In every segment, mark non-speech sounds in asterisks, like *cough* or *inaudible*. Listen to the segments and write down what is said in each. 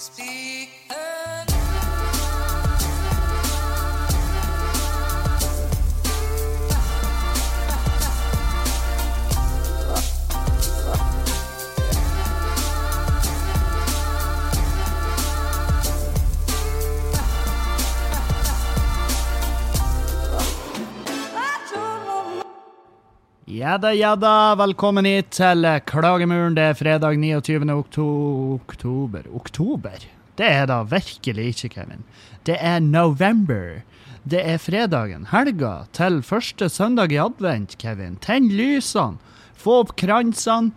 Speak Ja da, ja da, velkommen hit til Klagemuren. Det er fredag 29. Okto oktober. Oktober? Det er da virkelig ikke, Kevin. Det er november. Det er fredagen, helga, til første søndag i advent, Kevin. Tenn lysene, få opp kransene.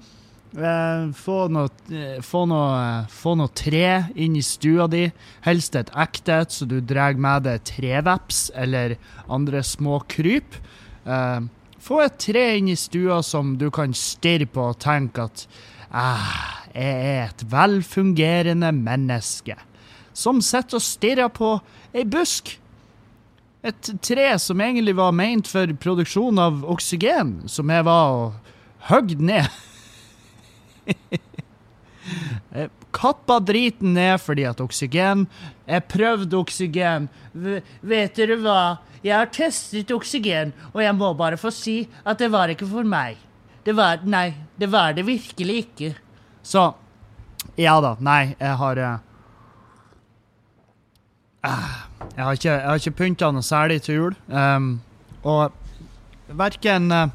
Eh, få noe, eh, få, noe, eh, få noe tre inn i stua di. Helst et ekte et, så du drar med deg treveps eller andre små kryp. Eh, få et tre inn i stua som du kan stirre på og tenke at ah, jeg er et velfungerende menneske. Som sitter og stirrer på ei busk. Et tre som egentlig var ment for produksjon av oksygen, som jeg var og høgd ned. *laughs* Jeg kappa driten ned fordi at oksygen Jeg prøvde oksygen. V vet dere hva? Jeg har testet oksygen, og jeg må bare få si at det var ikke for meg. Det var Nei, det var det virkelig ikke. Så Ja da. Nei, jeg har eh, ah, Jeg har ikke, jeg ikke pynta noe særlig til jul. Um, og verken uh,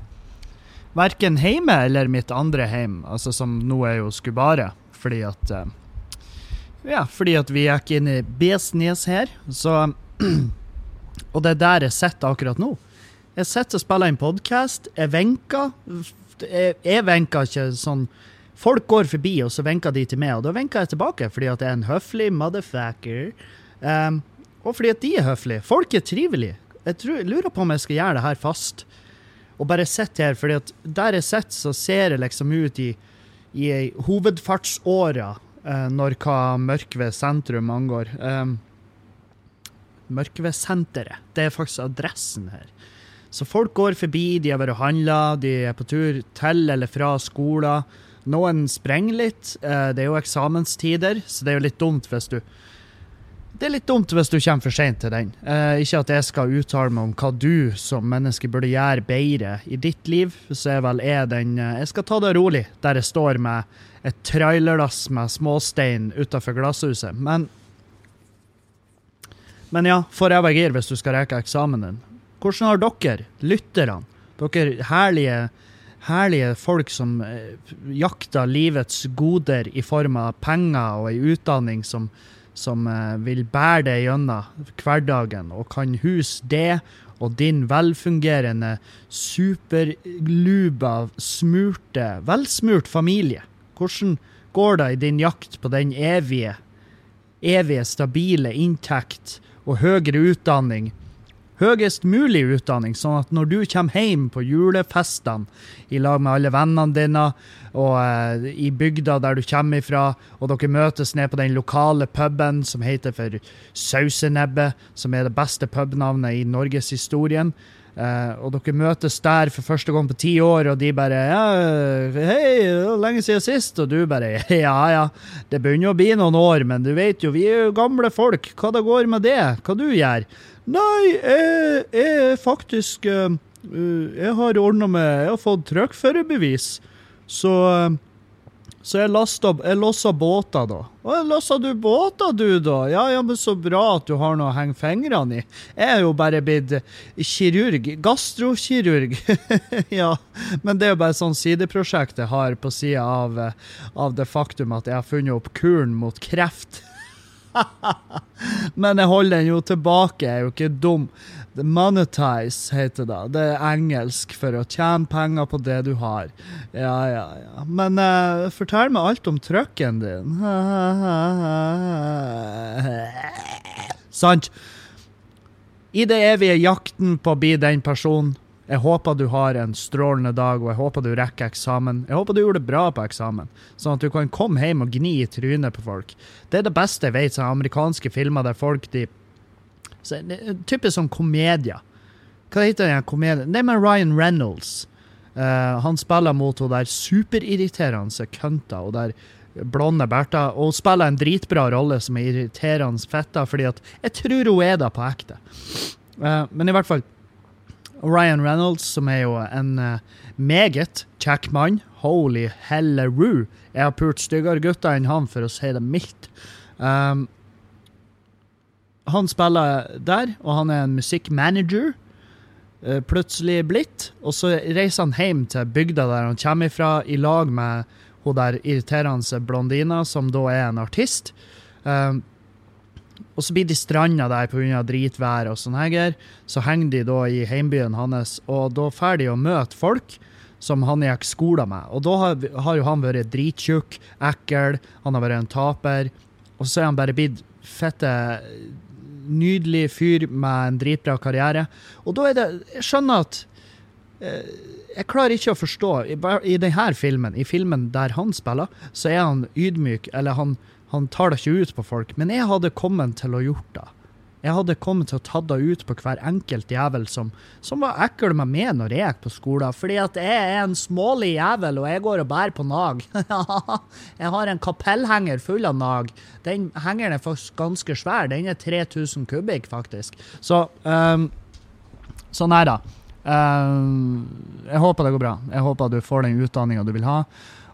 Verken hjemme eller mitt andre hjem, altså som nå er jo Skubare, fordi at uh, Ja, fordi at vi gikk inn i business her, så *clears throat* Og det er der jeg sitter akkurat nå. Jeg sitter og spiller en podkast. Jeg venker. Jeg, jeg venker ikke sånn Folk går forbi, og så venker de til meg, og da venker jeg tilbake fordi at jeg er en høflig motherfucker. Um, og fordi at de er høflige. Folk er trivelige. Jeg, tror, jeg lurer på om jeg skal gjøre det her fast. Og bare sitter her, fordi at der jeg sitter, så ser jeg liksom ut i, i ei hovedfartsåre eh, når hva Mørkved sentrum angår. Um, Mørkvedsenteret. Det er faktisk adressen her. Så folk går forbi, de har vært og handla, de er på tur til eller fra skolen. Noen sprenger litt. eh, Det er jo eksamenstider, så det er jo litt dumt hvis du Det er litt dumt hvis du kommer for seint til den. Eh, ikke at jeg skal uttale meg om hva du som menneske burde gjøre bedre i ditt liv, så er vel jeg den eh, Jeg skal ta det rolig der jeg står med et trailerlass med småstein utafor glasshuset. Men men ja, får ræva gir hvis du skal reke eksamen din. Hvordan har dere, lytterne, dere herlige, herlige folk som eh, jakter livets goder i form av penger og ei utdanning som, som eh, vil bære deg gjennom hverdagen, og kan huse det og din velfungerende, superluba, smurte, velsmurt familie? Hvordan går det i din jakt på den evige, evige, stabile inntekt og høyere utdanning. Høyest mulig utdanning, sånn at når du kommer hjem på julefestene i lag med alle vennene dine, og eh, i bygda der du kommer ifra, og dere møtes ned på den lokale puben som heter for Sausenebbe, som er det beste pubnavnet i norgeshistorien, eh, og dere møtes der for første gang på ti år, og de bare ja, 'Hei, lenge siden sist', og du bare *laughs* 'Ja ja, det begynner å bli noen år, men du vet jo, vi er jo gamle folk, hva det går med det? Hva du gjør?' 'Nei, jeg, er faktisk eh, Jeg har ordna med Jeg har fått trøkkførerbevis. så eh, så jeg, lasta, jeg lossa båter, da. Å, lossa du båter, du, da? Ja, ja, men så bra at du har noe å henge fingrene i. Jeg er jo bare blitt kirurg. Gastrokirurg. *laughs* ja, men det er jo bare sånn sideprosjekt jeg har på sida av, av det faktum at jeg har funnet opp kuren mot kreft. *laughs* *laughs* Men jeg holder den jo tilbake, jeg er jo ikke dum. The monetize heter det. Det er engelsk for å tjene penger på det du har. Ja, ja, ja. Men uh, fortell meg alt om trucken din. *laughs* Sant? I det evige jakten på å bli den personen jeg håper du har en strålende dag, og jeg håper du rekker eksamen. Jeg håper du gjorde det bra på eksamen, sånn at du kan komme hjem og gni i trynet på folk. Det er det beste jeg vet, sånne amerikanske filmer der folk de så, Typisk sånn komedier. Hva heter den komedien? Det er med Ryan Reynolds. Uh, han spiller mot hun der superirriterende kønta, og der blonde Bertha. Og hun spiller en dritbra rolle som er irriterende fetta, fordi at jeg tror hun er det på ekte. Uh, men i hvert fall Ryan Reynolds, som er jo en uh, meget kjekk mann. Holy helleroo. Jeg har pult styggere gutter enn han, for å si det mildt. Um, han spiller der, og han er en musikkmanager. Uh, plutselig blitt. Og så reiser han hjem til bygda der han kommer ifra, i lag med hun der irriterende blondina, som da er en artist. Um, og så blir de stranda der pga. dritvær og sånn her. Så henger de da i heimbyen hans, og da drar de å møte folk som han gikk skole med. Og da har, har jo han vært drittjukk, ekkel, han har vært en taper. Og så er han bare blitt fette nydelig fyr med en dritbra karriere. Og da er det Jeg skjønner at eh, Jeg klarer ikke å forstå I denne filmen, i filmen der han spiller, så er han ydmyk, eller han han tar det ikke ut på folk. Men jeg hadde kommet til å gjort det. Jeg hadde kommet til å ta det ut på hver enkelt jævel som, som var ekkel med meg når jeg gikk på skolen. Fordi at jeg er en smålig jævel, og jeg går og bærer på nag. *laughs* jeg har en kapellhenger full av nag. Den hengeren er faktisk ganske svær. Den er 3000 kubikk, faktisk. Så um, sånn er det. Um, jeg håper det går bra. Jeg håper du får den utdanninga du vil ha.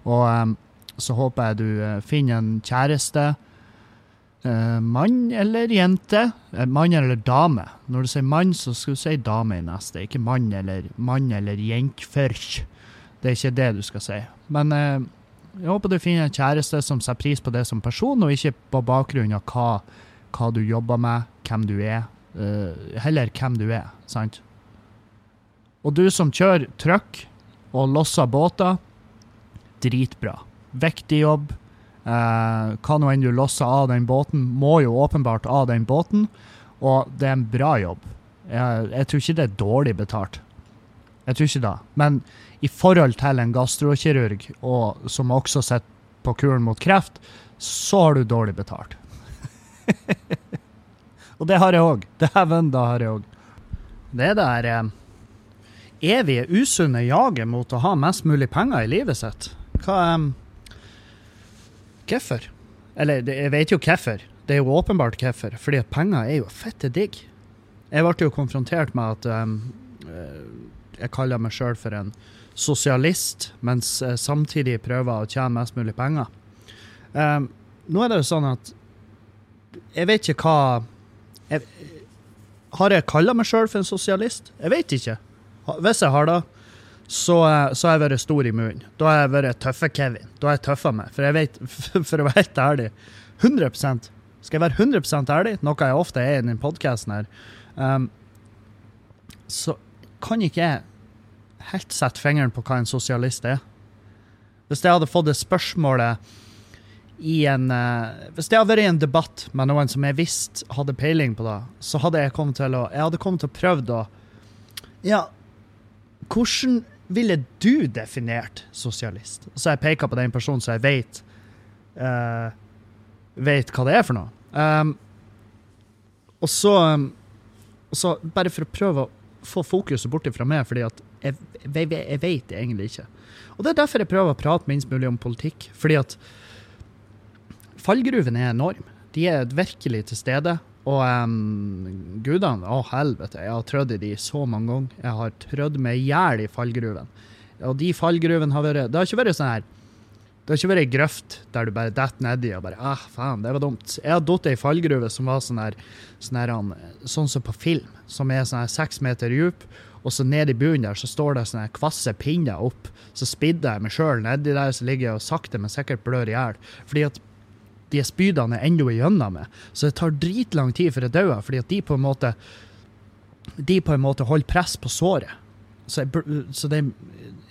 Og um, så håper jeg du eh, finner en kjæreste. Uh, mann eller jente. Uh, mann eller dame. Når du sier mann, så skal du si dame i neste. Ikke mann eller, mann eller jentførk. Det er ikke det du skal si. Men jeg håper du finner en kjæreste som setter pris på det som person, og ikke på bakgrunn av hva, hva du jobber med, hvem du er. heller hvem du er, sant? Og du som kjører trøkk og losser båter, dritbra viktig jobb. Uh, hva nå enn du losser av den båten, må jo åpenbart av den båten. Og det er en bra jobb. Jeg, jeg tror ikke det er dårlig betalt. Jeg tror ikke det. Men i forhold til en gastrokirurg, og, som også sitter på kuren mot kreft, så har du dårlig betalt. *laughs* og det har jeg òg. Dæven, det har jeg òg. Det er der eh, evige, usunne jaget mot å ha mest mulig penger i livet sitt. Hva, eh, Hvorfor? Eller jeg vet jo hvorfor. Det er jo åpenbart hvorfor. Fordi at penger er jo fette digg. Jeg ble jo konfrontert med at um, jeg kaller meg sjøl for en sosialist, mens samtidig prøver å tjene mest mulig penger. Um, nå er det jo sånn at jeg vet ikke hva jeg, Har jeg kalla meg sjøl for en sosialist? Jeg vet ikke. Hvis jeg har det, så, så, har jeg vært stor i munnen. Da har jeg vært tøffe Kevin. Da har jeg tøffa meg. For jeg vet, *laughs* for å være helt ærlig 100 Skal jeg være 100 ærlig, noe jeg ofte er i denne podkasten her, um, så kan ikke jeg helt sette fingeren på hva en sosialist er. Hvis jeg hadde fått det spørsmålet i en uh, Hvis det hadde vært i en debatt med noen som jeg visste hadde peiling på det, så hadde jeg kommet til å Jeg hadde kommet til å prøve å Ja, hvordan ville du definert sosialist? Så jeg peker på den personen så jeg vet, uh, vet hva det er for noe. Um, og så, um, så, bare for å prøve å få fokuset bort fra meg, fordi jeg, jeg, jeg, vet det egentlig ikke. Og det er derfor jeg prøver å prate minst mulig om politikk. Fordi at fallgruven er enorm. De er virkelig til stede. Og um, gudene, å helvete, jeg har trødd i de så mange ganger. Jeg har trødd meg i hjel i fallgruven. Og de fallgruvene har vært Det har ikke vært sånn her det har ikke vært ei grøft der du bare detter nedi og bare ah, faen, det var dumt. Jeg har datt i fallgruve som var sånn her, sånn, her, sånn som på film, som er sånn her seks meter dyp, og så ned i bunnen der så står det sånne kvasse pinner opp. Så spidder jeg meg sjøl nedi der, så ligger jeg og sakte, men sikkert blør i hjel. Fordi at de spydene er ennå igjennom meg. Så det tar dritlang tid før jeg dør, fordi at de på en måte de på en måte holder press på såret. Så, så den,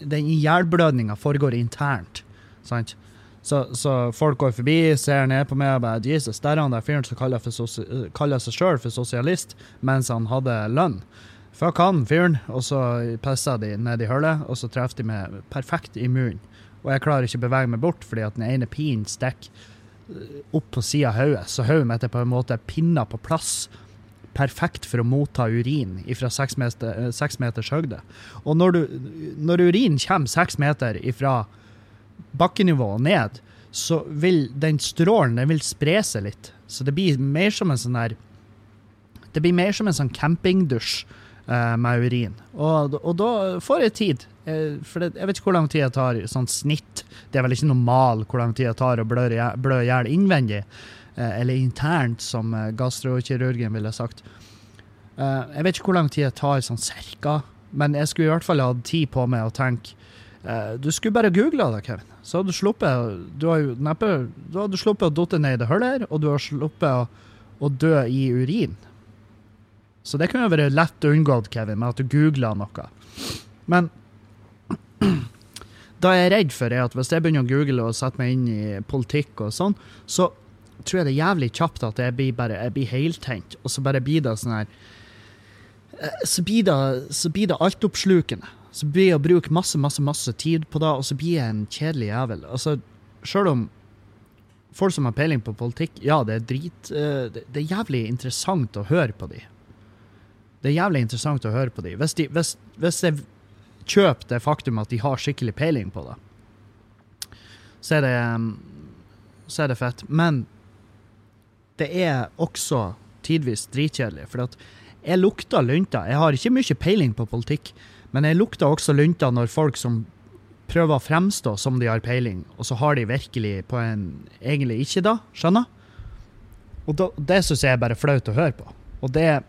den ihjelblødninga foregår internt. Sant? Så, så, folk går forbi, ser ned på meg og bare Jesus, der er han der fyren som kaller, kaller seg sjøl for sosialist mens han hadde lønn. Fuck han fyren. Og så pisser de ned i hullet, og så treffer de meg perfekt i munnen. Og jeg klarer ikke å bevege meg bort fordi at den ene pinen stikker opp på sida av hodet, så hodet mitt er på en måte pinna på plass. Perfekt for å motta urin fra seks meter, eh, seks meters høyde. Og når, du, når urin kommer seks meter fra bakkenivå og ned, så vil den strålen den vil spre seg litt. Så det blir mer som en sånn her Det blir mer som en sånn campingdusj eh, med urin. Og, og, da får jeg tid. Uh, for det, jeg vet ikke hvor lang tid jeg tar sånn snitt. Det er vel ikke normal hvor lang tid jeg tar å blø i hjel innvendig. Uh, eller internt, som gastrokirurgen ville sagt. jeg vet ikke hvor lang tid jeg tar sånn cirka, men jeg skulle i hvert fall hatt tid på meg å tenke Du skulle bare googla det, Kevin så hadde du sluppet Du har jo neppe Du hadde sluppet å dotte ned i det hullet her, og du har sluppet å, å, dø i urin. Så det kunne vært lett unngått, Kevin, med at du googla noe. Men da er redd for er at hvis jeg begynner å google og sette meg inn i politikk og sånn, så tror jeg det er jævlig kjapt at jeg blir, bare, jeg blir heltent, og så bare blir det sånn her eh, Så blir det, så blir det altoppslukende. Så blir jeg å bruke masse, masse, masse tid på det, og så blir jeg en kjedelig jævel. Altså, Sjøl om folk som har peiling på politikk, ja, det er drit uh, det, er jævlig interessant å høre på de. Det er jævlig interessant å høre på de. Hvis, de, hvis, hvis jeg kjøper det faktum at de har skikkelig peiling på det, så er det, så er det fett. Men det er også tidvis dritkjedelig, for at jeg lukter lunta. Jeg har ikke mye peiling på politikk. Men jeg lukter også lunta når folk som prøver å fremstå som de har peiling, og så har de virkelig på en egentlig ikke da, skjønner? Og da, det syns jeg er bare flaut å høre på. Og det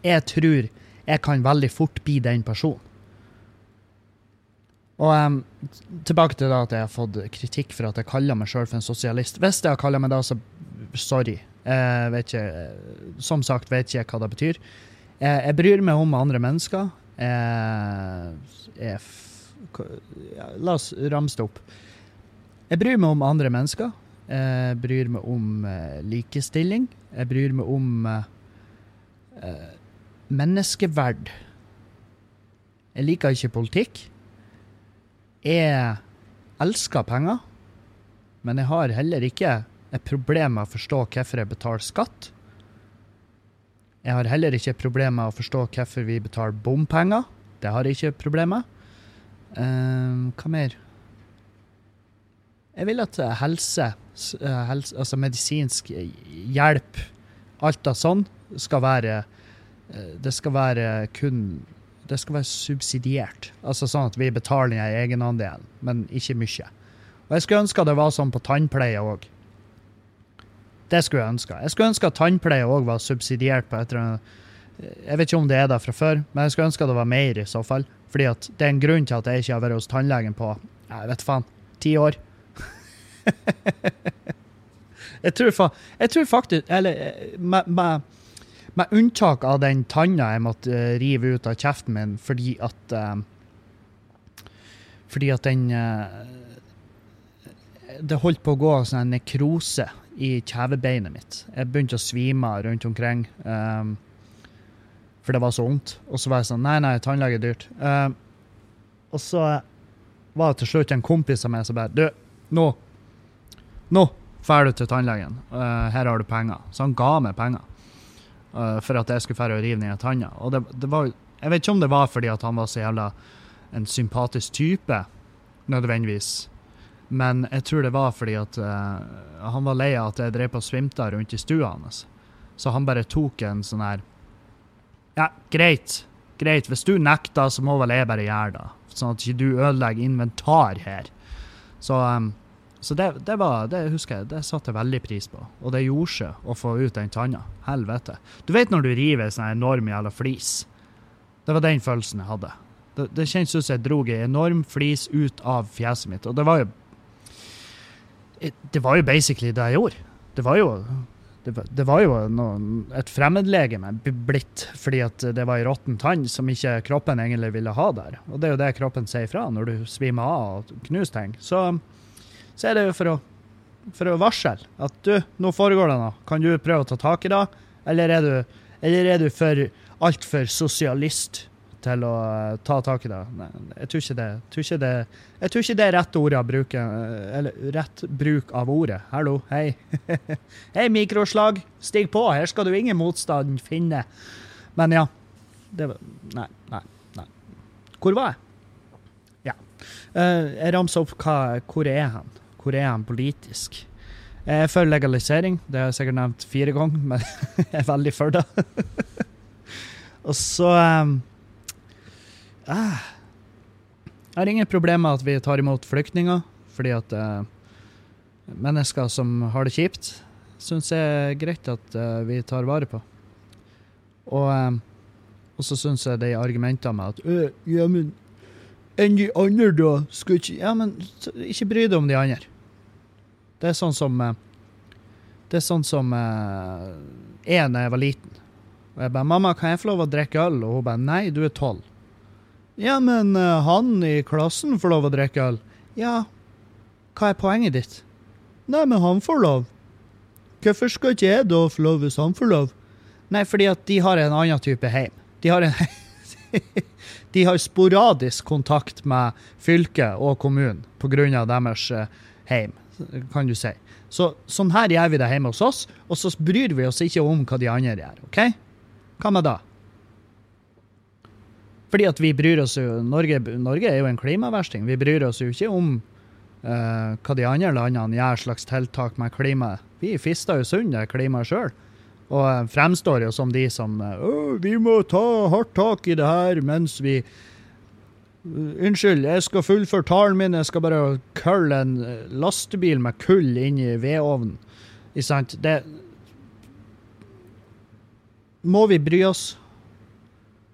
Jeg tror jeg kan veldig fort bli den personen. Og um, tilbake til at jeg har fått kritikk for at jeg kaller meg sjøl for en sosialist. Hvis jeg har kalt meg da, så sorry. Jeg vet ikke, som sagt vet ikke jeg hva det betyr. Jeg, jeg bryr meg om andre mennesker Jeg, jeg, ja, La oss ramse det opp. Jeg bryr meg om andre mennesker. Jeg bryr meg om likestilling. Jeg bryr meg om menneskeverd. Jeg liker ikke politikk. Jeg elsker penger, men jeg har heller ikke et problem med å forstå hvorfor jeg betaler skatt. Jeg har heller ikke problem med å forstå hvorfor vi betaler bompenger. Det har jeg ikke problem med. Uh, hva mer? Jeg vil at eh, helse, uh, helse, altså medisinsk hjelp, alt av sånn, skal være uh, Det skal være kun Det skal være subsidiert. Altså sånn at vi betaler en egenandel, men ikke mye. Og jeg skulle ønske det var sånn på tannpleie òg. Det skulle jeg ønske. Jeg skulle ønske at tannpleie òg var subsidiert på et Jeg vet ikke om det er der fra før, men jeg skulle ønske det var mer i så fall. Fordi at det er en grunn til at jeg ikke har vært hos tannlegen på jeg vet faen, ti år. *laughs* jeg, tror fa jeg tror faktisk Eller med, med, med, unntak av den tanna jeg måtte uh, rive ut av kjeften min fordi at uh, Fordi at den uh, Det holdt på å gå sånn nekrose i kjevebeinet mitt. Jeg begynte å svime rundt omkring. Um, for det var så vondt. Og så var jeg sånn Nei, nei, tannlege er dyrt. Um, og så var det til slutt en kompis av meg som bare Du, nå Nå drar du til tannlegen. Uh, her har du penger. Så han ga meg penger uh, for at jeg skulle fære og rive ned tanna. Og det, det var Jeg vet ikke om det var fordi at han var så jævla en sympatisk type, nødvendigvis. Men jeg tror det var fordi at uh, han var lei av at jeg drev på og svimta rundt i stua hans. Så han bare tok en sånn her Ja, greit. Greit. Hvis du nekter, så må vel jeg bare gjøre det. Sånn at ikke du ødelegger inventar her. Så, um, så det, det, var, det husker jeg, det satte jeg veldig pris på. Og det gjorde seg å få ut den tanna. Helvete. Du vet når du river en sånn enorm jævla flis? Det var den følelsen jeg hadde. Det, det kjentes ut som jeg dro en enorm flis ut av fjeset mitt. Og det var jo det var jo basically det jeg gjorde. Det var jo, det var jo noe, et fremmedlegeme blitt fordi at det var ei råtten tann som ikke kroppen egentlig ville ha der. Og det er jo det kroppen sier fra når du svimer av og knuser ting. Så, så er det jo for å, for å varsle at du, nå foregår det noe. Kan du prøve å ta tak i det, eller er du, eller er du for altfor sosialist til å uh, ta tak i det. Nei, jeg tror ikke det, tror ikke det Jeg tror ikke det er rett bruke, eller rett bruk av ordet. Hallo, hei. *laughs* hei, mikroslag, stig på, her skal du ingen motstand finne. Men ja. Det var Nei, nei, nei. Hvor var jeg? Uh, jeg ramser opp hva, hvor er han? Hvor er han politisk? Jeg er for legalisering, det har jeg sikkert nevnt fire ganger, men *laughs* jeg er veldig for det. *laughs* og så um, ah, Jeg har ingen problemer med at vi tar imot flyktninger, fordi at uh, mennesker som har det kjipt, syns jeg er greit at uh, vi tar vare på. Og, um, så syns jeg de argumentene med at «Øh, Ja, men enn de andre, da? Skal ikke Ja, men ikke bry deg om de andre. Det er sånn som uh, Det er sånn som jeg da jeg var liten. Og jeg bare 'Mamma, kan jeg få lov å drikke øl?' Og hun bare 'Nei, du er tolv'. Ja, men han i klassen får lov å drikke øl. Ja, hva er poenget ditt? Nei, men han får lov. Hvorfor skal ikke jeg da få lov hvis han får lov? Nei, fordi at de har en annen type heim. De har, en *laughs* de har sporadisk kontakt med fylket og kommunen pga. deres heim, kan du si. Så sånn her gjør vi det hjemme hos oss, og så bryr vi oss ikke om hva de andre gjør. OK? Hva med da? Fordi at vi bryr oss jo Norge, Norge er jo en klimaversting. Vi bryr oss jo ikke om uh, hva de andre landene gjør slags tiltak med klimaet. Vi fister jo sunn klimaet sjøl. Og fremstår jo som de som Vi må ta hardt tak i det her mens vi Unnskyld, jeg skal fullføre talen min. Jeg skal bare kølle en lastebil med kull inn i vedovnen. Ikke sant? Det Må vi bry oss?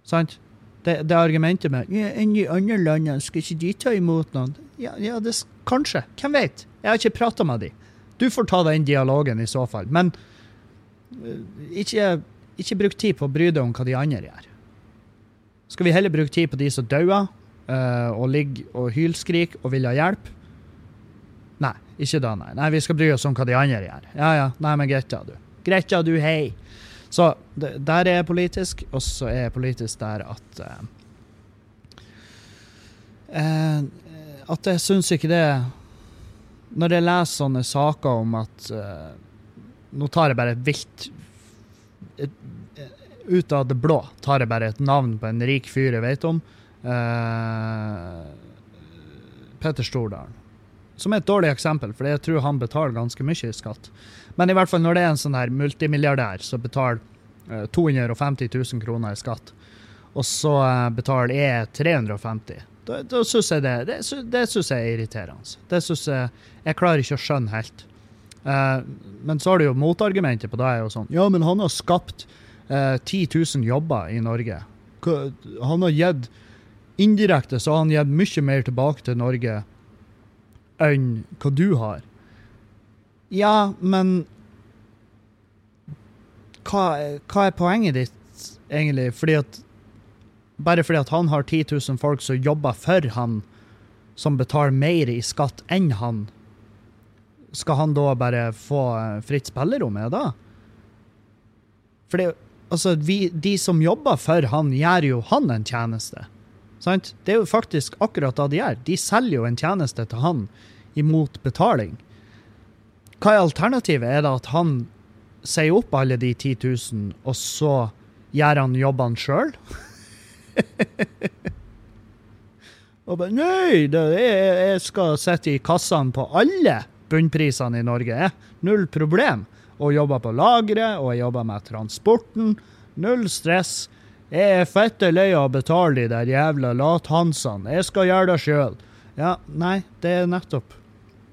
Sant? Det, det argumentet med ja, enn i andre land, skal ikke de ta imot noen? Ja, ja det, kanskje. Hvem vet? Jeg har ikke prata med dem. Du får ta den dialogen i så fall. Men ikke, ikke bruk tid på å bry deg om hva de andre gjør. Skal vi heller bruke tid på de som dauer, uh, og ligger og hylskriker og vil ha hjelp? Nei, ikke da, nei. Nei, Vi skal bry oss om hva de andre gjør. Ja ja, nei, men greit, ja, du. Greit, ja, du, hei. Så der er jeg politisk, og så er jeg politisk der at uh, At jeg syns ikke det Når jeg leser sånne saker om at Nå tar jeg bare et vilt Ut av det blå tar jeg bare et navn på en rik fyr jeg vet om. Uh, Petter Stordalen. Som er et dårlig eksempel, for jeg tror han betaler ganske mye i skatt. Men i hvert fall når det er en sånn her multimilliardær som betaler uh, 250 000 kroner i skatt, og så uh, betaler jeg 350 da, da syns jeg det, det, det synes jeg er irriterende. Det synes jeg Jeg klarer ikke å skjønne helt. Uh, men så har du jo motargumentet på det. er sånn, Ja, men han har skapt 10 000 jobber i Norge. Han har gitt Indirekte så har han gitt mye mer tilbake til Norge enn hva du har. Ja, men hva, hva er poenget ditt, egentlig? Fordi at Bare fordi at han har 10 000 folk som jobber for han, som betaler mer i skatt enn han, skal han da bare få fritt spillerom, er det? Fordi altså, vi, de som jobber for han, gjør jo han en tjeneste. Sant? Det er jo faktisk akkurat det de gjør. De selger jo en tjeneste til han imot betaling. Hva er alternativet? Er det at han sier opp alle de 10 000, og så gjør han jobbene sjøl? *laughs* og bare Nei, er, jeg skal sitte i kassene på alle bunnprisene i Norge. Null problem. Og jobber på lageret, og jeg jobber med transporten. Null stress. Jeg er fette lei av å betale de der jævla lathansene. Jeg skal gjøre det sjøl. Ja, nei, det er nettopp.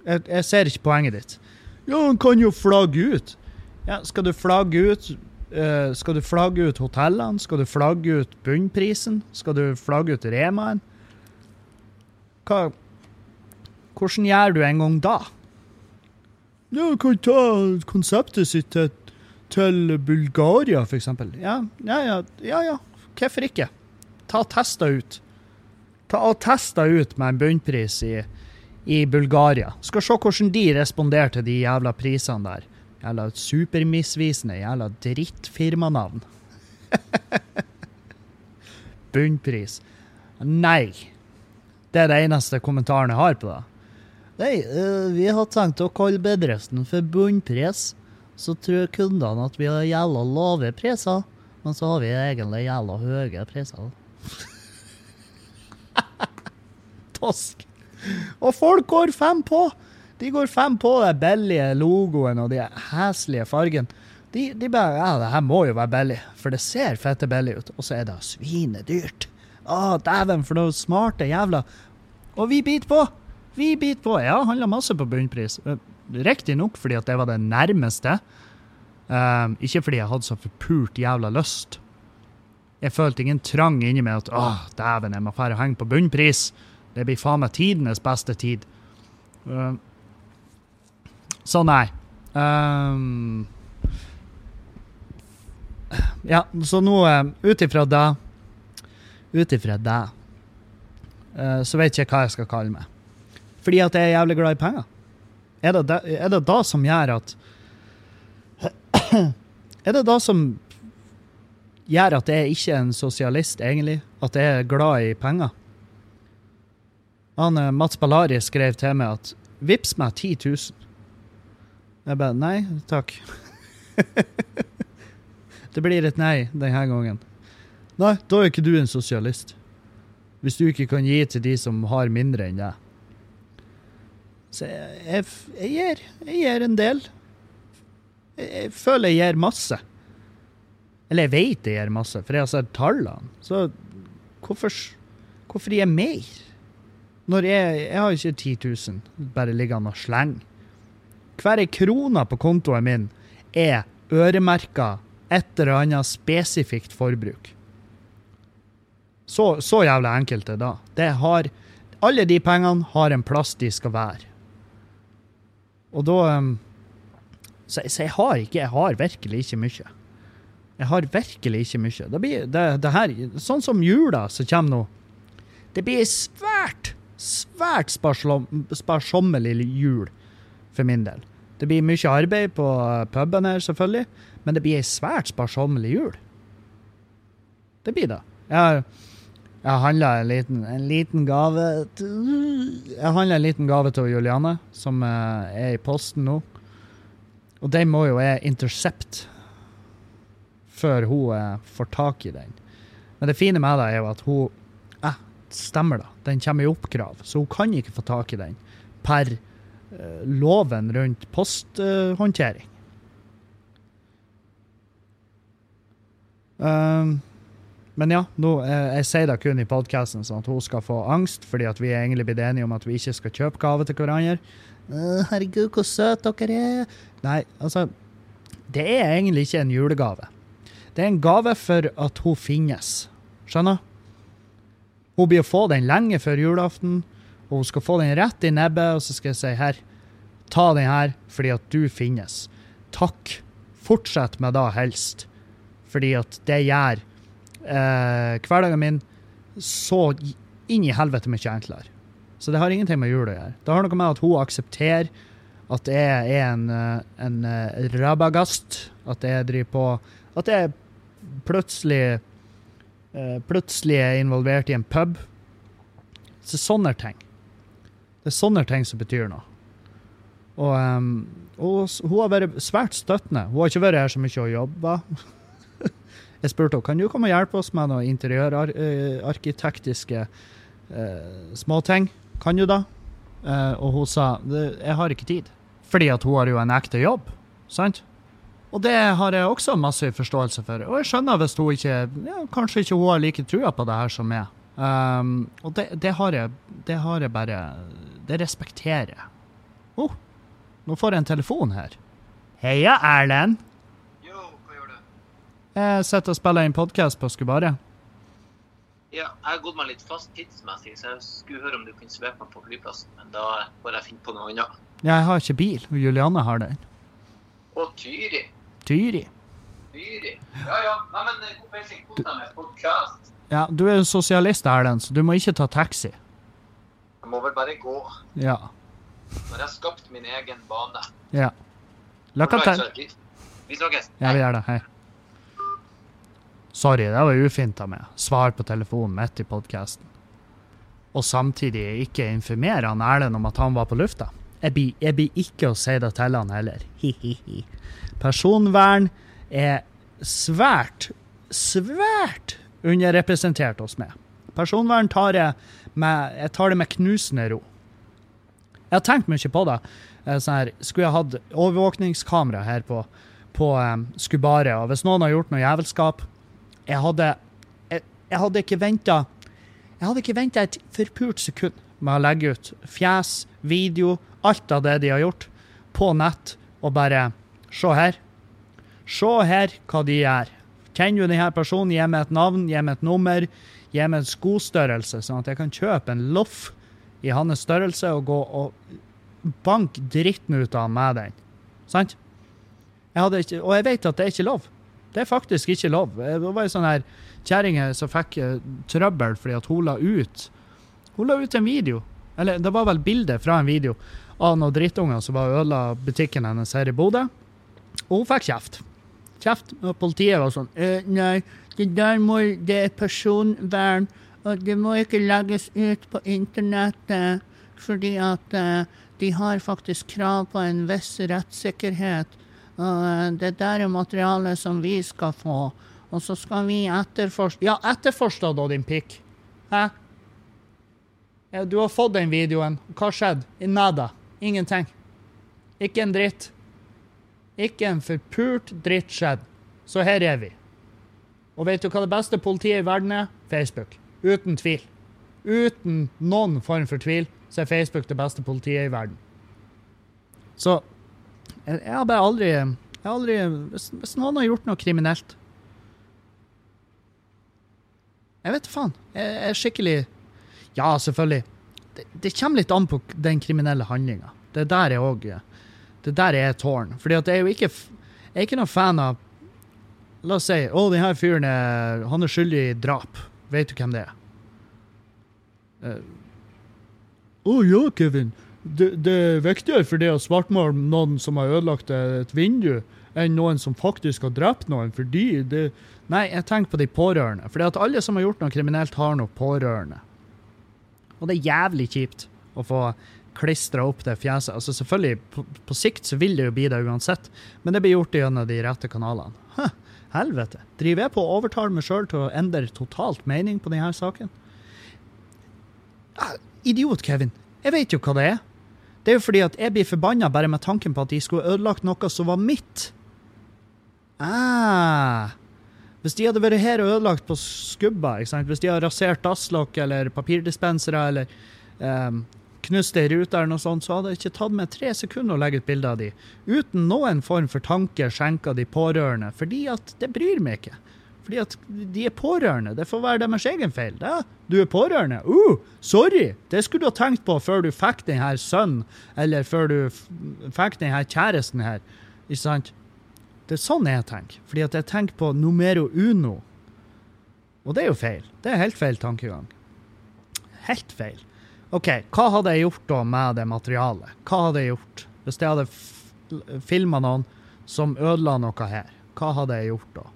Jeg, jeg, ser ikke poenget ditt. Ja, han kan jo flagge ut. Ja, skal du flagge ut uh, Skal du flagge ut hotellene? Skal du flagge ut bunnprisen? Skal du flagge ut Remaen? Hva Hvordan gjør du en gang da? Ja, kan ta konseptet sitt til til Bulgaria, f.eks. Ja, ja, ja, ja, ja. Hvorfor ikke? Ta og Testa ut. Ta og Testa ut med en bunnpris i, i Bulgaria. Skal se hvordan de responderer til de jævla prisene der. Jævla supermisvisende jævla drittfirmanavn. *laughs* Bunnpris. Nei. Det er det eneste kommentaren jeg har på det. Nei, uh, vi har tenkt å kalle bedriften for bunnpris. Så tror kundene at vi har jævla lave priser. Men så har vi egentlig jævla høye priser. *laughs* Tosk. Og folk går fem på! De går fem på den billige logoen og de heslige fargene. De, de bare Ja, det her må jo være billig, for det ser fette billig ut. Og så er det svinedyrt. Å, dæven, for noe smarte jævla Og vi biter på! Vi biter på. Ja, handla masse på bunnpris. Eh, Riktignok fordi at det var det nærmeste. Um, ikke fordi jeg hadde så forpult jævla lyst. Jeg følte ingen trang inni meg at åh, dæven, jeg må dra og henge på bunnpris. Det blir faen meg tidenes beste tid. Um, så nei. Um, ja, så nå, um, ut ifra det Ut ifra det, uh, så vet jeg hva jeg skal kalle meg. Fordi at jeg er jævlig glad i penger. Er det det, er det da som gjør at *clears throat* Er det da som gjør at jeg ikke er en sosialist, egentlig? At jeg er glad i penger? Han, eh, Mats Ballari skrev til meg at 'vips meg 10 000'. Jeg bare nei, takk. *laughs* det blir et nei denne gangen. Nei, da er ikke du en sosialist. Hvis du ikke kan gi til de som har mindre enn deg. Så jeg, jeg, jeg, gir, jeg gir en del. Jeg, jeg føler jeg gir masse. Eller jeg vet jeg gir masse, for jeg har sett tallene. Så hvorfor, hvorfor gir mer? Når jeg, jeg har ikke 10 000 bare liggende og slenger. Hver krone på kontoen min er øremerka et eller annet spesifikt forbruk. Så, så jævlig enkelt det da. Alle de pengene har en plass de skal være. Og da um, så, så, jeg har ikke Jeg har virkelig ikke mye. Jeg har virkelig ikke mye. Det blir, det, det her, sånn som jula som kommer nå. Det blir svært, svært sparsommelig jul for min del. Det blir mye arbeid på puben her, selvfølgelig, men det blir ei svært sparsommelig jul. Det blir det. Jeg, har, jeg handla en liten, en liten gave til, Jeg handla en liten gave til Juliane, som er i posten nå. Og den må jo jeg intercept før hun får tak i den. Men det fine med det er jo at hun eh, Stemmer, da. Den kommer i oppkrav, så hun kan ikke få tak i den per eh, loven rundt posthåndtering. Um, men ja, nå, eh, jeg sier det kun i podkasten, sånn at hun skal få angst, fordi at vi egentlig blitt enige om at vi ikke skal kjøpe gave til hverandre. Uh, herregud, hvor søt dere er. Nei, altså Det er egentlig ikke en julegave. Det er en gave for at hun finnes. Skjønner? Hun blir å få den lenge før julaften, og hun skal få den rett i nebbet, og så skal jeg si her, ta den her fordi at du finnes. Takk. Fortsett med det helst fordi at det gjør eh, hverdagen min så inn i helvete mye enklere. Så det har ingenting med jul å gjøre. Det har noe med at hun aksepterer at jeg er en, eh, en uh, rabagast. At jeg driver på At jeg plutselig uh, plutselig er involvert i en pub. Så sånne ting. Det er sånne ting som betyr noe. Og, um, og hun har vært svært støttende. Hun har ikke vært her så mye og jobba. *laughs* Jeg spurte henne kan du komme og hjelpe oss med noen interiørarkitektiske uh, småting. Kan du da? Eh, og hun sa jeg har ikke tid. Fordi at hun har jo en ekte jobb. Sant? Og det har jeg også masse forståelse for. Og jeg skjønner hvis hun ikke ja, Kanskje ikke hun har like trua på det her som meg. Um, og det, det, har jeg, det har jeg bare Det respekterer jeg. Oh, nå får jeg en telefon her. Heia, Erlend. Jeg sitter og spiller inn podkast på Skubare. Ja, jeg har gått meg litt fast tidsmessig, så jeg skulle høre om du kunne svepe meg på flyplassen. Men da får jeg finne på noe annet. Ja, jeg har ikke bil, Juliane har den. Og Tyri. Tyri. Tyri. Ja ja. Nei, men eh, god peiling. Kos deg med podkast. Ja, du er jo sosialist, Erlend, så du må ikke ta taxi. Jeg må vel bare gå. Ja. Når jeg har skapt min egen bane. Ja. Lykke til. Vi snakkes. Ja, vi gjør det. Hei. Sorry, det var ufint av meg. Svar på telefonen midt i podkasten. Og samtidig ikke informere han Erlend om at han var på lufta. Jeg blir, jeg blir ikke å si det til han heller. Hi-hi-hi. Personvern er svært, svært underrepresentert hos meg. Personvern tar jeg med, jeg tar det med knusende ro. Jeg har tenkt mye på det. Eh, Sånn her, skulle jeg hatt overvåkningskamera her på, på um, Skubaret, og hvis noen har gjort noe jævelskap Jeg hadde, jeg, jeg hadde ikke venta Jeg hadde ikke venta et forpult sekund med å legge ut fjes, video, alt av det de har gjort, på nett, og bare Se her. Se her hva de gjør. Kjenner du denne personen, gi meg et navn, gi meg et nummer, gi meg en skostørrelse, sånn at jeg kan kjøpe en loff i hans størrelse og gå og banke dritten ut av med den. Sant? Jeg ikke, og jeg vet at det er ikke lov. Det er faktisk ikke lov. Det var ei sånn her kjerring som fikk eh, trøbbel fordi at hun la ut Hun la ut en video, eller det var vel bilde fra en video, av noen drittunger som var ødela butikken hennes her i Bodø. Og hun fikk kjeft. Kjeft. Og politiet var sånn «Eh, Nei, det der må Det er personvern, og det må ikke legges ut på internettet, fordi at eh, de har faktisk krav på en viss rettssikkerhet. Og eh, det der er materialet som vi skal få. Og så skal vi etterforske Ja, etterforske da, din pikk. Hæ? Du har fått den videoen. Hva skjedde? Nada. Ingenting. Ikke en dritt. Ikke en forpult dritt skjedd. Så her er vi. Og vet du hva det beste politiet i verden er? Facebook. Uten tvil. Uten noen form for tvil så er Facebook det beste politiet i verden. Så jeg, jeg har bare aldri, jeg har aldri hvis, hvis noen har gjort noe kriminelt Jeg vet faen. Jeg, jeg er skikkelig Ja, selvfølgelig. Det, det kommer litt an på den kriminelle handlinga. Det er der er òg Det der er tårn. Fordi jeg er jo ikke Jeg er ikke noen fan av La oss si å, den her fyren er, han er skyldig i drap. Vet du hvem det er? Eh, Å ja, Kevin. Det, er viktigere for det å svartmale noen som har ødelagt et vindu, enn noen som faktisk har drept noen, fordi det Nei, jeg tenker på de pårørende. Fordi at alle som har gjort noe kriminelt, har noe pårørende. Og det er jævlig kjipt å få klistra opp det fjeset. Altså Selvfølgelig, på, på sikt så vil det jo bli det uansett, men det blir gjort gjennom de rette kanalene. Hæ, helvete. Driver jeg på å overtale meg sjøl til å endre totalt mening på denne saken? Idiot, Kevin. Jeg vet jo hva det er. Det er jo fordi at jeg blir forbanna bare med tanken på at de skulle ødelagt noe som var mitt. Ah. Hvis de hadde vært her og ødelagt på skubba, hvis de hadde rasert dasslokk eller papirdispensere eller um, knust ei rute eller noe sånt, så hadde det ikke tatt meg tre sekunder å legge ut bilde av de. Uten noen form for tanke skjenka de pårørende, fordi at det bryr meg ikke. Fordi at de er pårørende. Det får være deres egen feil. Da. du er pårørende. Uh, sorry! Det skulle du ha tenkt på før du fikk den her sønnen, eller før du fikk den her kjæresten her. Ikke sant? Det er sånn jeg tenker. Fordi at jeg tenker på numero uno. Og det er jo feil. Det er helt feil tankegang. Helt feil. OK, hva hadde jeg gjort da med det materialet? Hva hadde jeg gjort hvis jeg hadde filma noen som ødela noe her? Hva hadde jeg gjort da?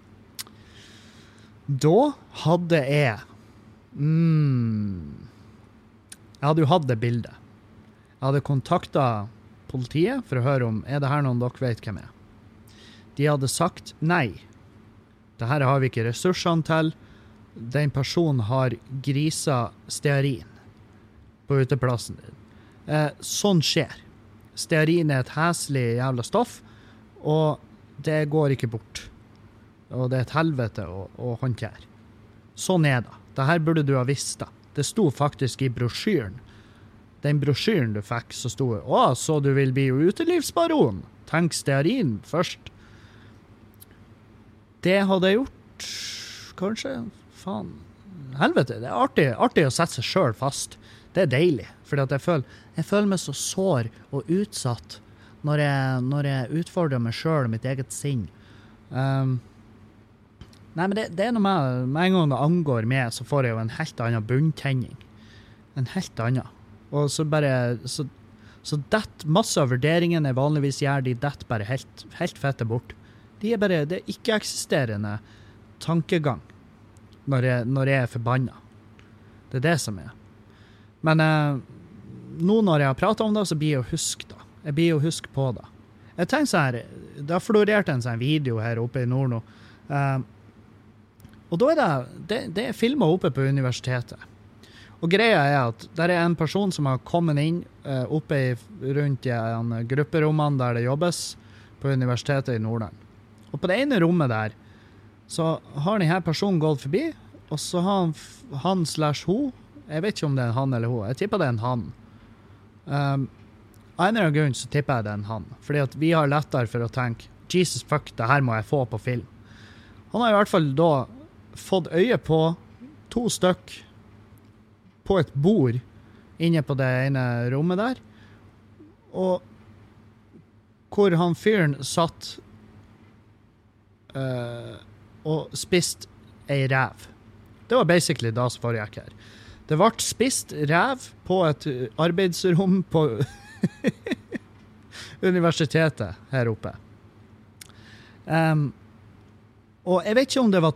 Da hadde jeg mm, Jeg hadde jo hatt det bildet. Jeg hadde kontakta politiet for å høre om er det her noen dere vet hvem er. De hadde sagt nei. Det her har vi ikke ressursene til. Den personen har grisa stearin på uteplassen din. Eh, sånn skjer. Stearin er et heslig jævla stoff, og det går ikke bort. Og det er et helvete å, å håndtere. Sånn er det. Det her burde du ha visst. da. Det sto faktisk i brosjyren. Den brosjyren du fikk, så sto det 'Å, så du vil bli utelivsbaron'? Tenk stearin først. Det hadde jeg gjort. Kanskje. Faen. Helvete. Det er artig, artig å sette seg sjøl fast. Det er deilig. For jeg føler, jeg føler meg så sår og utsatt når jeg, når jeg utfordrer meg sjøl og mitt eget sinn. Um, nei, men det, det er noe med Med en gang det angår meg, så får jeg jo en helt annen bunntenning. En helt annen. Og så bare Så, så dett masse av vurderingene jeg vanligvis gjør, de detter bare helt, helt fette bort. De er bare Det er ikke-eksisterende tankegang når jeg, når jeg er forbanna. Det er det som er. Men eh, nå når jeg har prata om det, så blir jeg å huske det. Jeg blir å huske på det. Jeg tenker sånn her, Det har florert en sånn video her oppe i nord nå. Eh, og da er det Det, det er filma oppe på universitetet. Og greia er at der er en person som har kommet inn eh, oppe i, rundt i en grupperommene der det jobbes, på Universitetet i Nordland. Og på det ene rommet der så har denne personen gått forbi, og så har han, han slash hun Jeg vet ikke om det er en han eller hun. Jeg tipper det er en han. Um, av en eller annen grunn så tipper jeg det er en han. Fordi at vi har lettere for å tenke Jesus fuck, det her må jeg få på film. Han har i hvert fall da fått øye på to stykk på et bord inne på det ene rommet der. Og hvor han fyren satt uh, og spiste ei rev. Det var basically det som foregikk her. Det ble spist rev på et arbeidsrom på *laughs* universitetet her oppe. Um, og jeg vet ikke om det var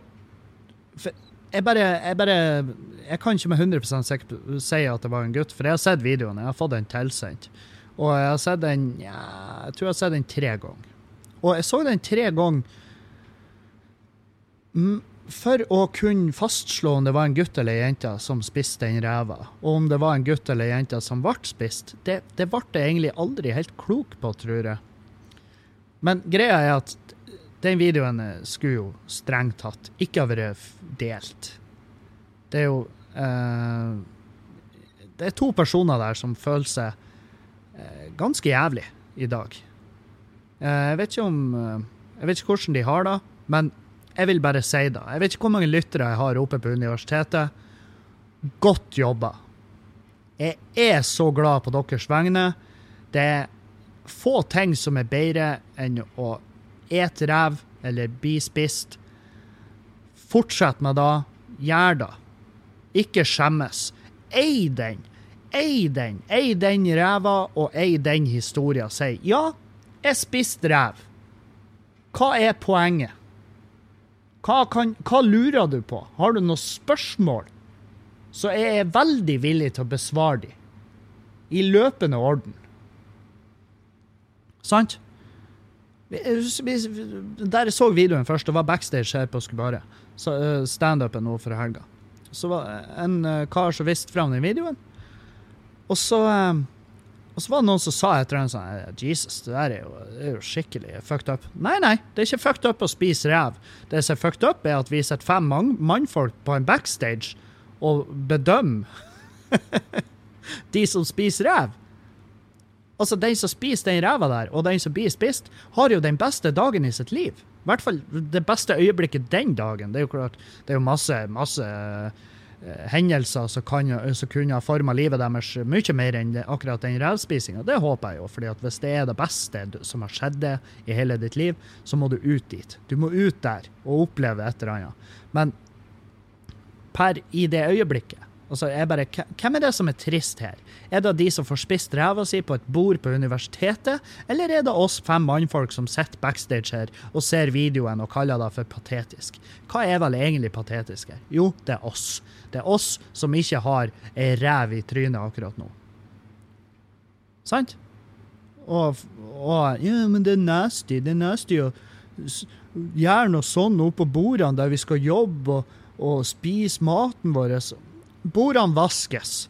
jeg bare, jeg bare Jeg kan ikke med 100 sikker på- si at det var en gutt, for jeg har sett videoen. Jeg har fått den tilsendt. Og jeg har sett den ja, Jeg tror jeg har sett den tre ganger. Og jeg så den tre ganger for å kunne fastslå om det var en gutt eller ei jente som spiste den ræva, og om det var en gutt eller ei jente som ble spist. Det, det ble jeg egentlig aldri helt klok på, tror jeg. Men greia er at den videoen skulle jo strengt tatt ikke ha vært delt. Det er jo eh, Det er to personer der som føler seg eh, ganske jævlig i dag. Eh, jeg vet ikke om eh, Jeg vet ikke hvordan de har det, men jeg vil bare si det. Jeg vet ikke hvor mange lyttere jeg har oppe på universitetet. Godt jobba. Jeg er så glad på deres vegne. Det er få ting som er bedre enn å ete rev eller bli spist. Fortsett med det. Gjør det. Ikke skjemmes. Ei den. Ei den. Ei den ræva og ei den historia. sier. ja, jeg spiste rev. Hva er poenget? Hva, kan, hva lurer du på? Har du noen spørsmål? Så jeg er veldig villig til å besvare dem. I løpende orden. Sant? Vi- Der jeg så videoen først, det var backstage her på Skubare. Eh, Standupen nå for helga. Så var det en eh, kar som viste fram den videoen. Og så, eh, og så var det noen som sa etter den sånn eh, Jesus, det der er jo, det er jo skikkelig fucked up. Nei, nei, det er ikke fucked up å spise rev. Det som er fucked up, er at vi setter fem mann- mannfolk på en backstage og bedømmer *laughs* de som spiser rev. Altså, den som spiser den ræva der, og den som blir spist, har jo den beste dagen i sitt liv. I hvert fall det beste øyeblikket den dagen. Det er jo klart, det er jo masse, masse eh, hendelser som, kan, som kunne ha forma livet deres mye mer enn akkurat den revspisinga. Det håper jeg jo, fordi at hvis det er det beste som har skjedd det i hele ditt liv, så må du ut dit. Du må ut der og oppleve et eller annet. Men per i det øyeblikket. Altså, jeg bare, hvem er det som er trist her? Er det de som får spist ræva si på et bord på universitetet, eller er det oss fem mannfolk som sitter backstage her og ser videoen og kaller det for patetisk? Hva er vel egentlig patetisk her? Jo, det er oss. Det er oss som ikke har ei ræv i trynet akkurat nå. Sant? Og, og Ja, men det er nasty. Det er nasty å gjøre noe sånn oppe på bordene der vi skal jobbe og, og spise maten vår. Bordene vaskes.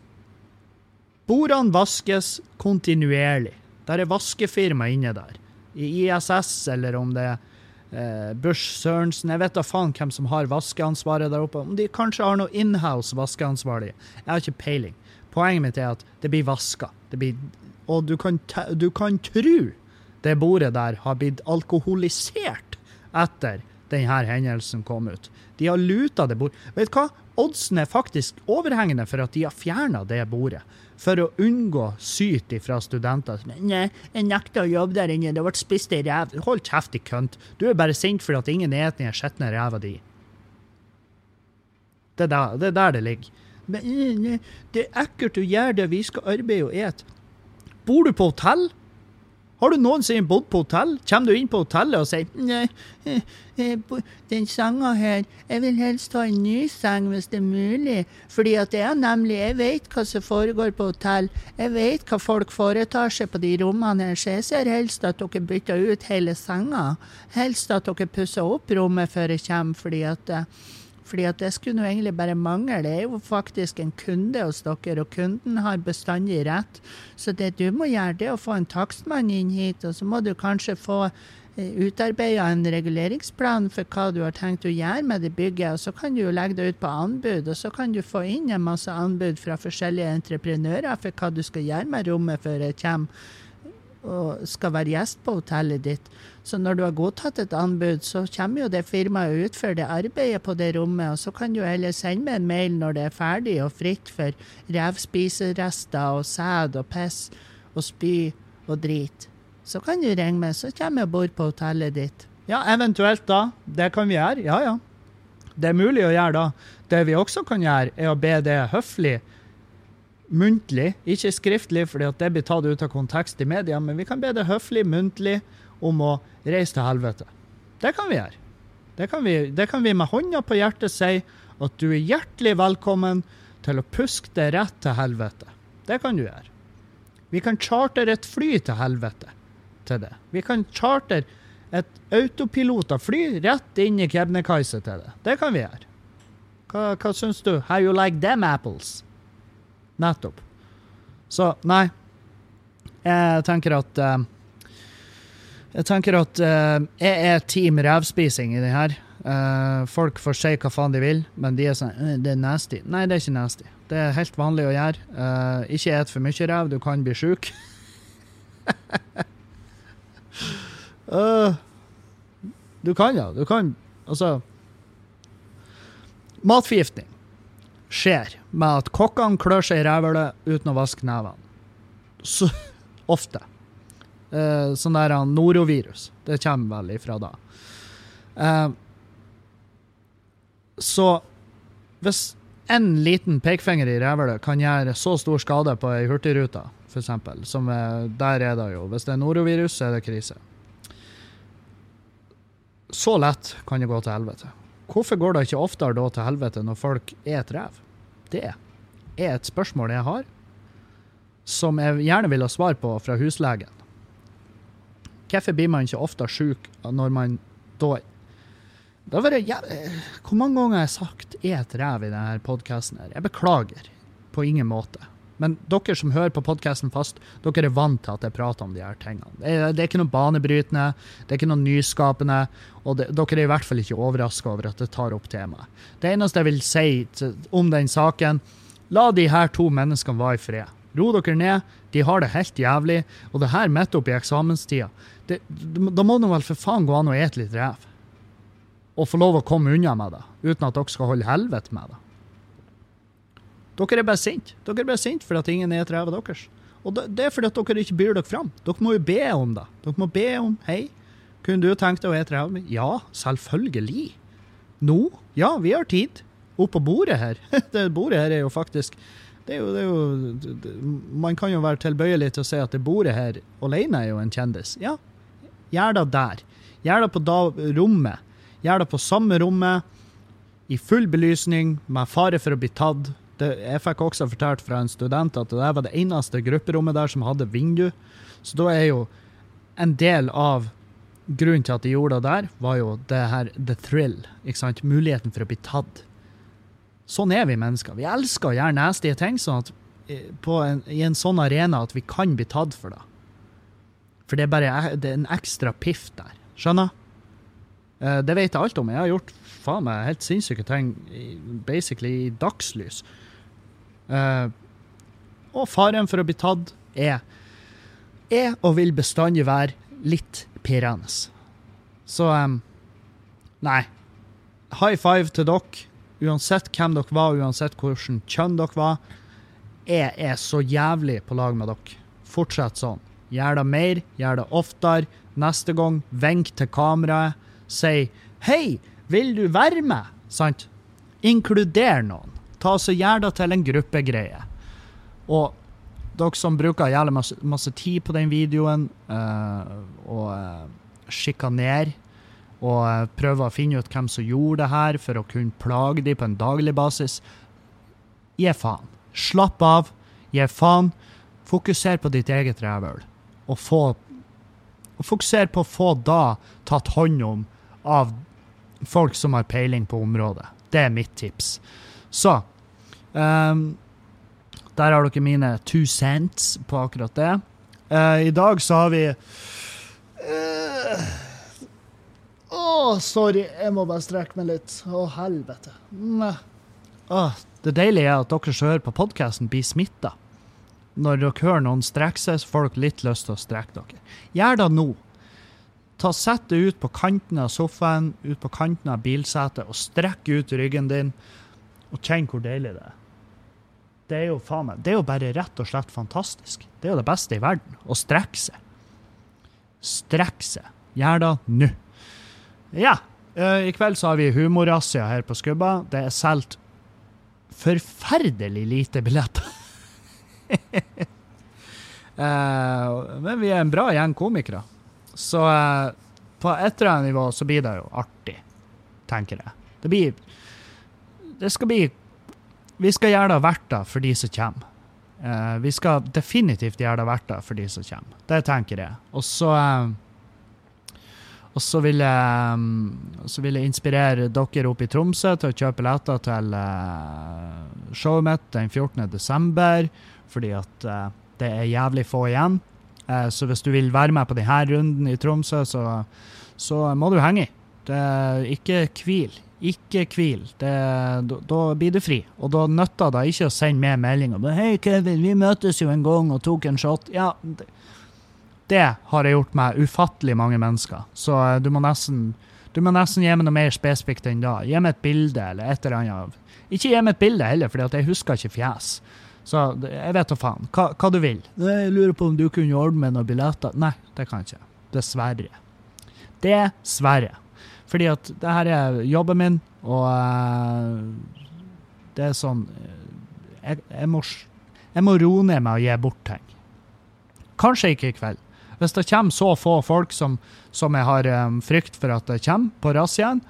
Bordene vaskes kontinuerlig. Der er vaskefirma inne der. I ISS, eller om det er eh, Bush Sørensen Jeg vet da faen hvem som har vaskeansvaret der oppe. Om de kanskje har noe inhouse vaskeansvarlig. Jeg har ikke peiling. Poenget mitt er at det blir vaska. Og du kan, du kan tro det bordet der har blitt alkoholisert etter denne hendelsen kom ut. De har luta det bordet. Vet du hva? Oddsen er faktisk overhengende for at de har fjerna det bordet. For å unngå syt fra studenter. Nei, jeg nekter å jobbe der inne. Det ble spist ei rev. Hold kjeft, i kønt. Du er bare sint fordi at ingen spiser den skitne ræva di. Det er der er der det ligger. Men, det er ekkelt å gjøre det. Vi skal arbeide og ete. Bor du på hotell? Har du noensinne bodd på hotell? Kommer du inn på hotellet og sier Nei, den senga her Jeg vil helst ha en ny seng hvis det er mulig. Fordi at er nemlig Jeg vet hva som foregår på hotell. Jeg vet hva folk foretar seg på de rommene her, så jeg ser helst at dere bytter ut hele senga. Helst at dere pusser opp rommet før jeg kommer, fordi at eh, Fordi at det skulle nå egentlig bare mangle. Det er jo faktisk en kunde hos dere, og kunden har bestandig rett. Så det du må gjøre, det er å få en takstmann inn hit, og så må du kanskje få eh, utarbeida en reguleringsplan for hva du har tenkt å gjøre med det bygget, og så kan du jo legge det ut på anbud, og så kan du få inn en masse anbud fra forskjellige entreprenører for hva du skal gjøre med rommet før det kommer og skal være gjest på hotellet ditt. Så når du har godtatt et anbud, så kommer jo det firmaet og utfører det arbeidet på det rommet, og så kan du heller sende meg en mail når det er ferdig og fritt for revspiserester og sæd og piss og spy og drit. Så kan du ringe meg, så kommer jeg og bor på hotellet ditt. Ja, eventuelt da. Det kan vi gjøre. Ja, ja. Det er mulig å gjøre da. Det vi også kan gjøre, er å be det høflig muntlig, ikke skriftlig, at det blir tatt ut av kontekst i media, men vi kan be det høflig muntlig om å reise til helvete. Det kan vi gjøre. Det kan vi, det kan vi med hånda på hjertet si at du er hjertelig velkommen til å puske deg rett til helvete. Det kan du gjøre. Vi kan chartere et fly til helvete til det. Vi kan chartere et autopilota fly rett inn i Kebnekaise til det. Det kan vi gjøre. Hva, hva syns du? How you like them apples? Nettopp. Så nei. Jeg tenker at uh, Jeg tenker at uh, jeg er team revspising i det her. Uh, folk får si hva faen de vil, men de er sånn Det er nasty. Nei, det er ikke nasty. Det er helt vanlig å gjøre. ikke et for mye rev, du kan bli sjuk. *laughs* du kan, ja. Du kan Altså Matforgiftning skjer med at kokkene klør seg i rævhølet uten å vaske nevene. Så *laughs* ofte. Eh, sånn der norovirus. Det kommer vel ifra da. Eh, så hvis en liten pekefinger i rævhølet kan gjøre så stor skade på ei hurtigrute, f.eks., som er, der er det jo Hvis det er norovirus, så er det krise. Så lett kan det gå til helvete. Hvorfor går det ikke oftere da til helvete når folk er et rev? Det er et spørsmål jeg har, som jeg gjerne vil ha svar på fra huslegen. Hvorfor blir man ikke ofte syk når man da da var det, Hvor mange ganger har jeg sagt 'er et rev' i denne podkasten? Jeg beklager på ingen måte. Men dere som hører på podkasten fast, dere er vant til at jeg prater om de her tingene. Det er, det er ikke noe banebrytende, det er ikke noe nyskapende, og det, dere er i hvert fall ikke overraska over at det tar opp temaet. Det eneste jeg vil si om den saken, la de her to menneskene være i fred. Ro dere ned, de har det helt jævlig, og det her midt oppi eksamenstida. Det, da må det vel for faen gå an å ete litt rev. Og få lov å komme unna med det, uten at dere skal holde helvete med det. Dere er bare sinte. Dere er bare sinte fordi at ingen er et revet deres. Og det er fordi at dere ikke byr dere fram. Dere må jo be om det. Dere må be om Hei, kunne du tenkt deg å ete ræva mi? Ja, selvfølgelig. Nå? Ja, vi har tid. Opp på bordet her. *laughs* det bordet her er jo faktisk det er jo, det er jo, Man kan jo være tilbøyelig til å si at det bordet her alene er jo en kjendis. Ja, gjør det der. Gjør det på da, rommet. Gjør det på samme rommet, i full belysning, med fare for å bli tatt det, jeg fikk også fortalt fra en student at det var det eneste grupperommet der som hadde vindu. Så da er jo en del av grunnen til at de gjorde det der, var jo det her the thrill. ikke sant? Muligheten for å bli tatt. Sånn er vi mennesker. Vi elsker å gjøre nasty ting sånn at, eh, en, i en sånn arena at vi kan bli tatt for det. For det er bare det er en ekstra piff der. Skjønner? Eh, det vet jeg alt om. Jeg har gjort faen meg helt sinnssyke ting basically i dagslys. Uh, og faren for å bli tatt er, er og vil bestandig være litt pirrende. Så um, nei. High five til dere, uansett hvem dere var, uansett hvilken kjønn dere var. Jeg er så jævlig på lag med dere. Fortsett sånn. Gjør det mer, gjør det oftere. Neste gang, vink til kameraet. Si 'hei, vil du være med?' Sant? Inkluder noen. Ta så Gjør det til en gruppegreie. Og dere som bruker jævlig masse, masse tid på den videoen, uh, og uh, sjikanerer og uh, prøver å finne ut hvem som gjorde det her, for å kunne plage dem på en daglig basis, gi faen. Slapp av. Gi faen. Fokuser på ditt eget rævhøl, og få og fokuser på å få da tatt hånd om av folk som har peiling på området. Det er mitt tips. Så um, Der har dere mine two cents på akkurat det. Uh, I dag så har vi uh, Å, sorry. Jeg må bare strekke meg litt. Å, helvete. Mm. Det deilige er at dere som hører på podkasten, blir smitta. Når dere hører noen strekke seg, så får dere litt lyst til å strekke dere. Gjør det nå. Ta Sett deg ut på kanten av sofaen, ut på kanten av bilsetet, og strekk ut ryggen din, og kjenne hvor deilig det er. Det er jo faen meg, det er jo bare rett og slett fantastisk. Det er jo det beste i verden. Å strekke seg. Strekke seg. Gjør det nå. Ja. eh, I kveld så har vi humorrazzia her på Skubba. Det er solgt forferdelig lite billetter. Uh, *laughs* men vi er en bra gjeng komikere. Så uh, på et eller annet nivå så blir det jo artig, tenker jeg. Det blir Det skal bli Vi skal gjøre det verdt det for de som kommer. Uh, vi skal definitivt gjøre det verdt det for de som kommer. Det tenker jeg. Og så uh, og så vil, jeg, mm, så vil jeg inspirere dere oppe i Tromsø til å kjøpe billetter til eh, showet mitt den 14. desember, fordi at det er jævlig få igjen. Så hvis du vil være med på denne runden i Tromsø, så, så må du henge i. Ikke hvil. Ikke hvil. Det, da, da blir du fri. Og da nytter det ikke å sende med melding om Hei, Kevin, vi møtes jo en gang og tok en shot. Ja, det, det har jeg gjort med ufattelig mange mennesker. Så eh, du må nesten du må nesten gi meg noe mer spesifikt enn da. Gi meg et bilde eller et eller annet. Ikke gi meg et bilde heller, for jeg husker ikke fjes. Så jeg vet da faen. Hva, hva du vil. Jeg lurer på om du kunne ordne med noen billetter. Nei, det kan jeg ikke. Dessverre. Dessverre. Fordi at det her er jobben min, og uh, det er sånn eh, jeg, jeg, må, jeg må roe ned med å gi bort ting. Kanskje ikke i kveld. Hvis det kommer så få folk som, som jeg har um, frykt for at det kommer på razziaen,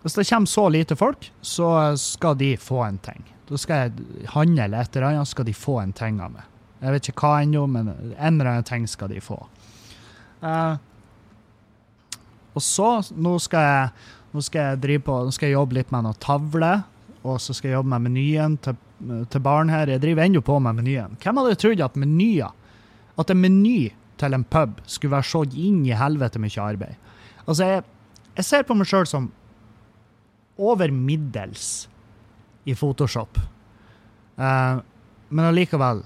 hvis det kommer så lite folk, så skal de få en ting. Da skal jeg handle etter annet, skal de få en ting av meg. Jeg vet ikke hva ennå, men en eller annen ting skal de få. Eh, og så, nå skal jeg, nå skal jeg drive på, nå skal jeg jobbe litt med noen tavler, og så skal jeg jobbe med menyen til, til barn her. Jeg driver ennå på med menyen. Hvem hadde trodd at menyer, at en meny til en pub skulle være så inn i helvete mye arbeid? Altså, jeg, jeg ser på meg sjøl som over middels i Photoshop. Uh, men allikevel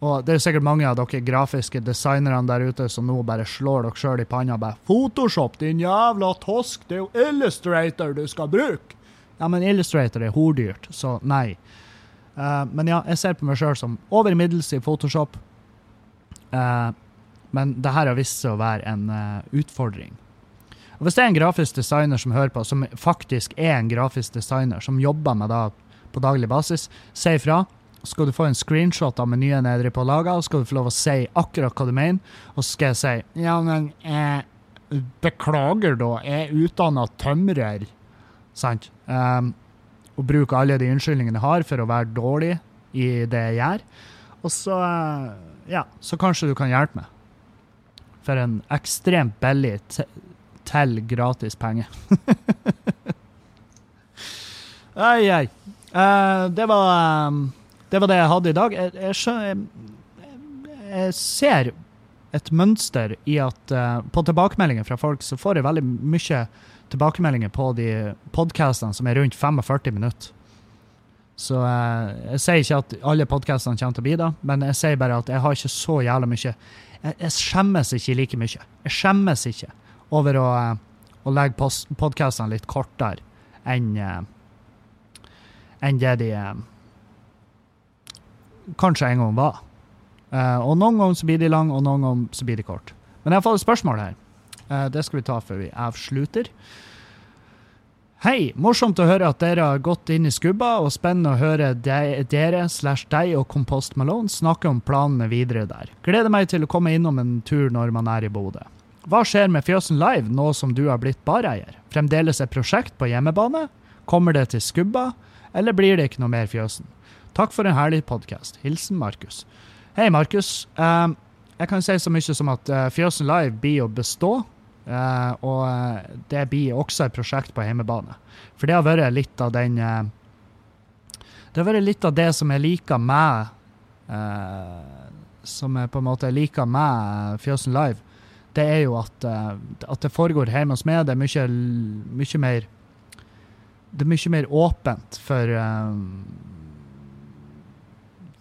Og det er sikkert mange av dere grafiske designerne der ute som nå bare slår dere sjøl i panna og bare 'Photoshop, din jævla tosk! Det er jo Illustrator du skal bruke!' Ja, men Illustrator er hordyrt, så nei. Uh, men ja, jeg ser på meg sjøl som over middels i Photoshop. Uh, men det her har vist seg å være en uh, utfordring. Og Hvis det er en grafisk designer som hører på, som faktisk er en grafisk designer, som jobber med det på daglig basis, si ifra. Skal du få en screenshot av menyen jeg driver på å lage, og skal du få lov å si akkurat hva du mener. Og så skal jeg si ja, men eh, beklager, da. Jeg er utdanna tømrer. Sant? Um, og bruker alle de unnskyldningene jeg har for å være dårlig i det jeg gjør. Og så eh, Ja, så kanskje du kan hjelpe meg. For en ekstremt billig til gratis penge. *laughs* ai, ai. Uh, det, var, um, det var det jeg hadde i dag. Jeg, jeg, jeg, jeg ser et mønster i at uh, på tilbakemeldinger fra folk så får jeg veldig mye tilbakemeldinger på de podkastene som er rundt 45 minutter. Så uh, jeg sier ikke at alle podkastene kommer til å bli det, men jeg sier bare at jeg har ikke så jævla mye Jeg, jeg skjemmes ikke like mye. Jeg skjemmes ikke over å, uh, å legge podkastene litt kortere enn enn det de kanskje en gang var. Uh, og noen ganger så blir de lang, og noen ganger så blir de kort. Men jeg har fått et spørsmål her. Uh, det skal vi ta før vi avslutter. Hei, morsomt å høre at dere har gått inn i skubba, og spennende å høre de, dere slash deg og Kompost Malone snakke om planene videre der. Gleder meg til å komme innom en tur når man er i Bodø. Hva skjer med Fjøsen Live nå som du har blitt bareier? Fremdeles et prosjekt på hjemmebane? Kommer det til skubba, eller blir det ikke noe mer Fjøsen? Takk for en herlig podkast. Hilsen Markus. Hei, Markus. Um, jeg kan si så mye som at uh, Fjøsen Live blir å bestå. Uh, og eh, det blir også et prosjekt på hjemmebane. For det har vært litt av den uh, Det har vært litt av det som jeg liker med Som jeg på en måte liker med Fjøsen Live. Det er jo at, at det foregår hjemme hos meg. Det er mye, mye mer Det er mye mer åpent for eh,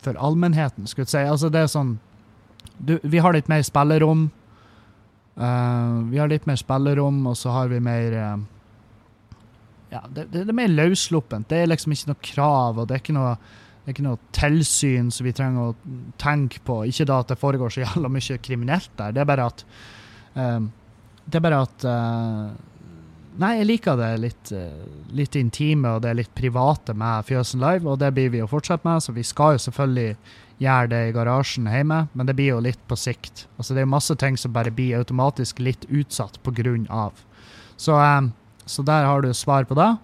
For allmennheten, skulle jeg si. Altså, det er sånn du, Vi har litt mer spillerom. Uh, vi har litt mer spillerom, og så har vi mer uh, Ja, det, det, er mer løssluppent. Det er liksom ikke noe krav, og det er ikke noe, er ikke noe tilsyn som vi trenger å tenke på. Ikke da at det foregår så jævla mye kriminelt der, det er bare at uh, Det er bare at Nei, jeg liker det litt, eh, litt intime og det litt private med Fjøsen Live, og det blir vi å fortsette med, så vi skal jo selvfølgelig gjøre det i garasjen hjemme, men det blir jo litt på sikt. Altså Det er masse ting som bare blir automatisk litt utsatt på grunn av. Så, eh, så der har du svar på det.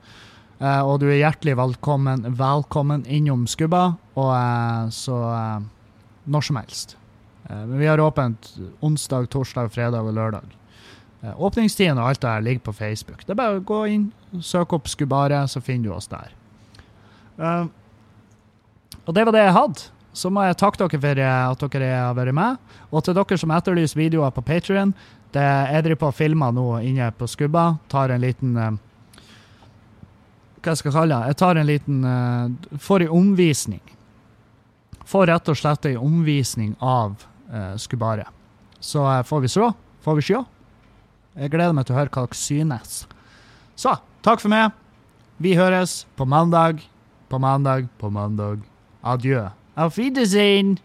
Eh, og du er hjertelig velkommen, velkommen innom Skubba, og så når som helst. Men vi har åpent onsdag, torsdag, fredag og lørdag. Eh, Åpningstiden og alt det her ligger på Facebook. Det er bare å gå inn, søke opp Skubare, så finner du oss der. Uh, og det var det jeg hadde. Så må jeg takke dere for eh, at dere har vært med. Og til dere som etterlyser videoer på Patrion, jeg driver på og filmer nå inne på Skubba. Tar en liten uh, Hva jeg skal kalle det? Jeg tar en liten uh, Får en omvisning. Får rett og slett en omvisning av Skubare. Så eh, får vi se. Får vi se. Jeg gleder meg til å høre hva dere synes. Så, takk for meg. Vi høres på mandag, på mandag, på mandag. Adjø. Auf Wiedersehen.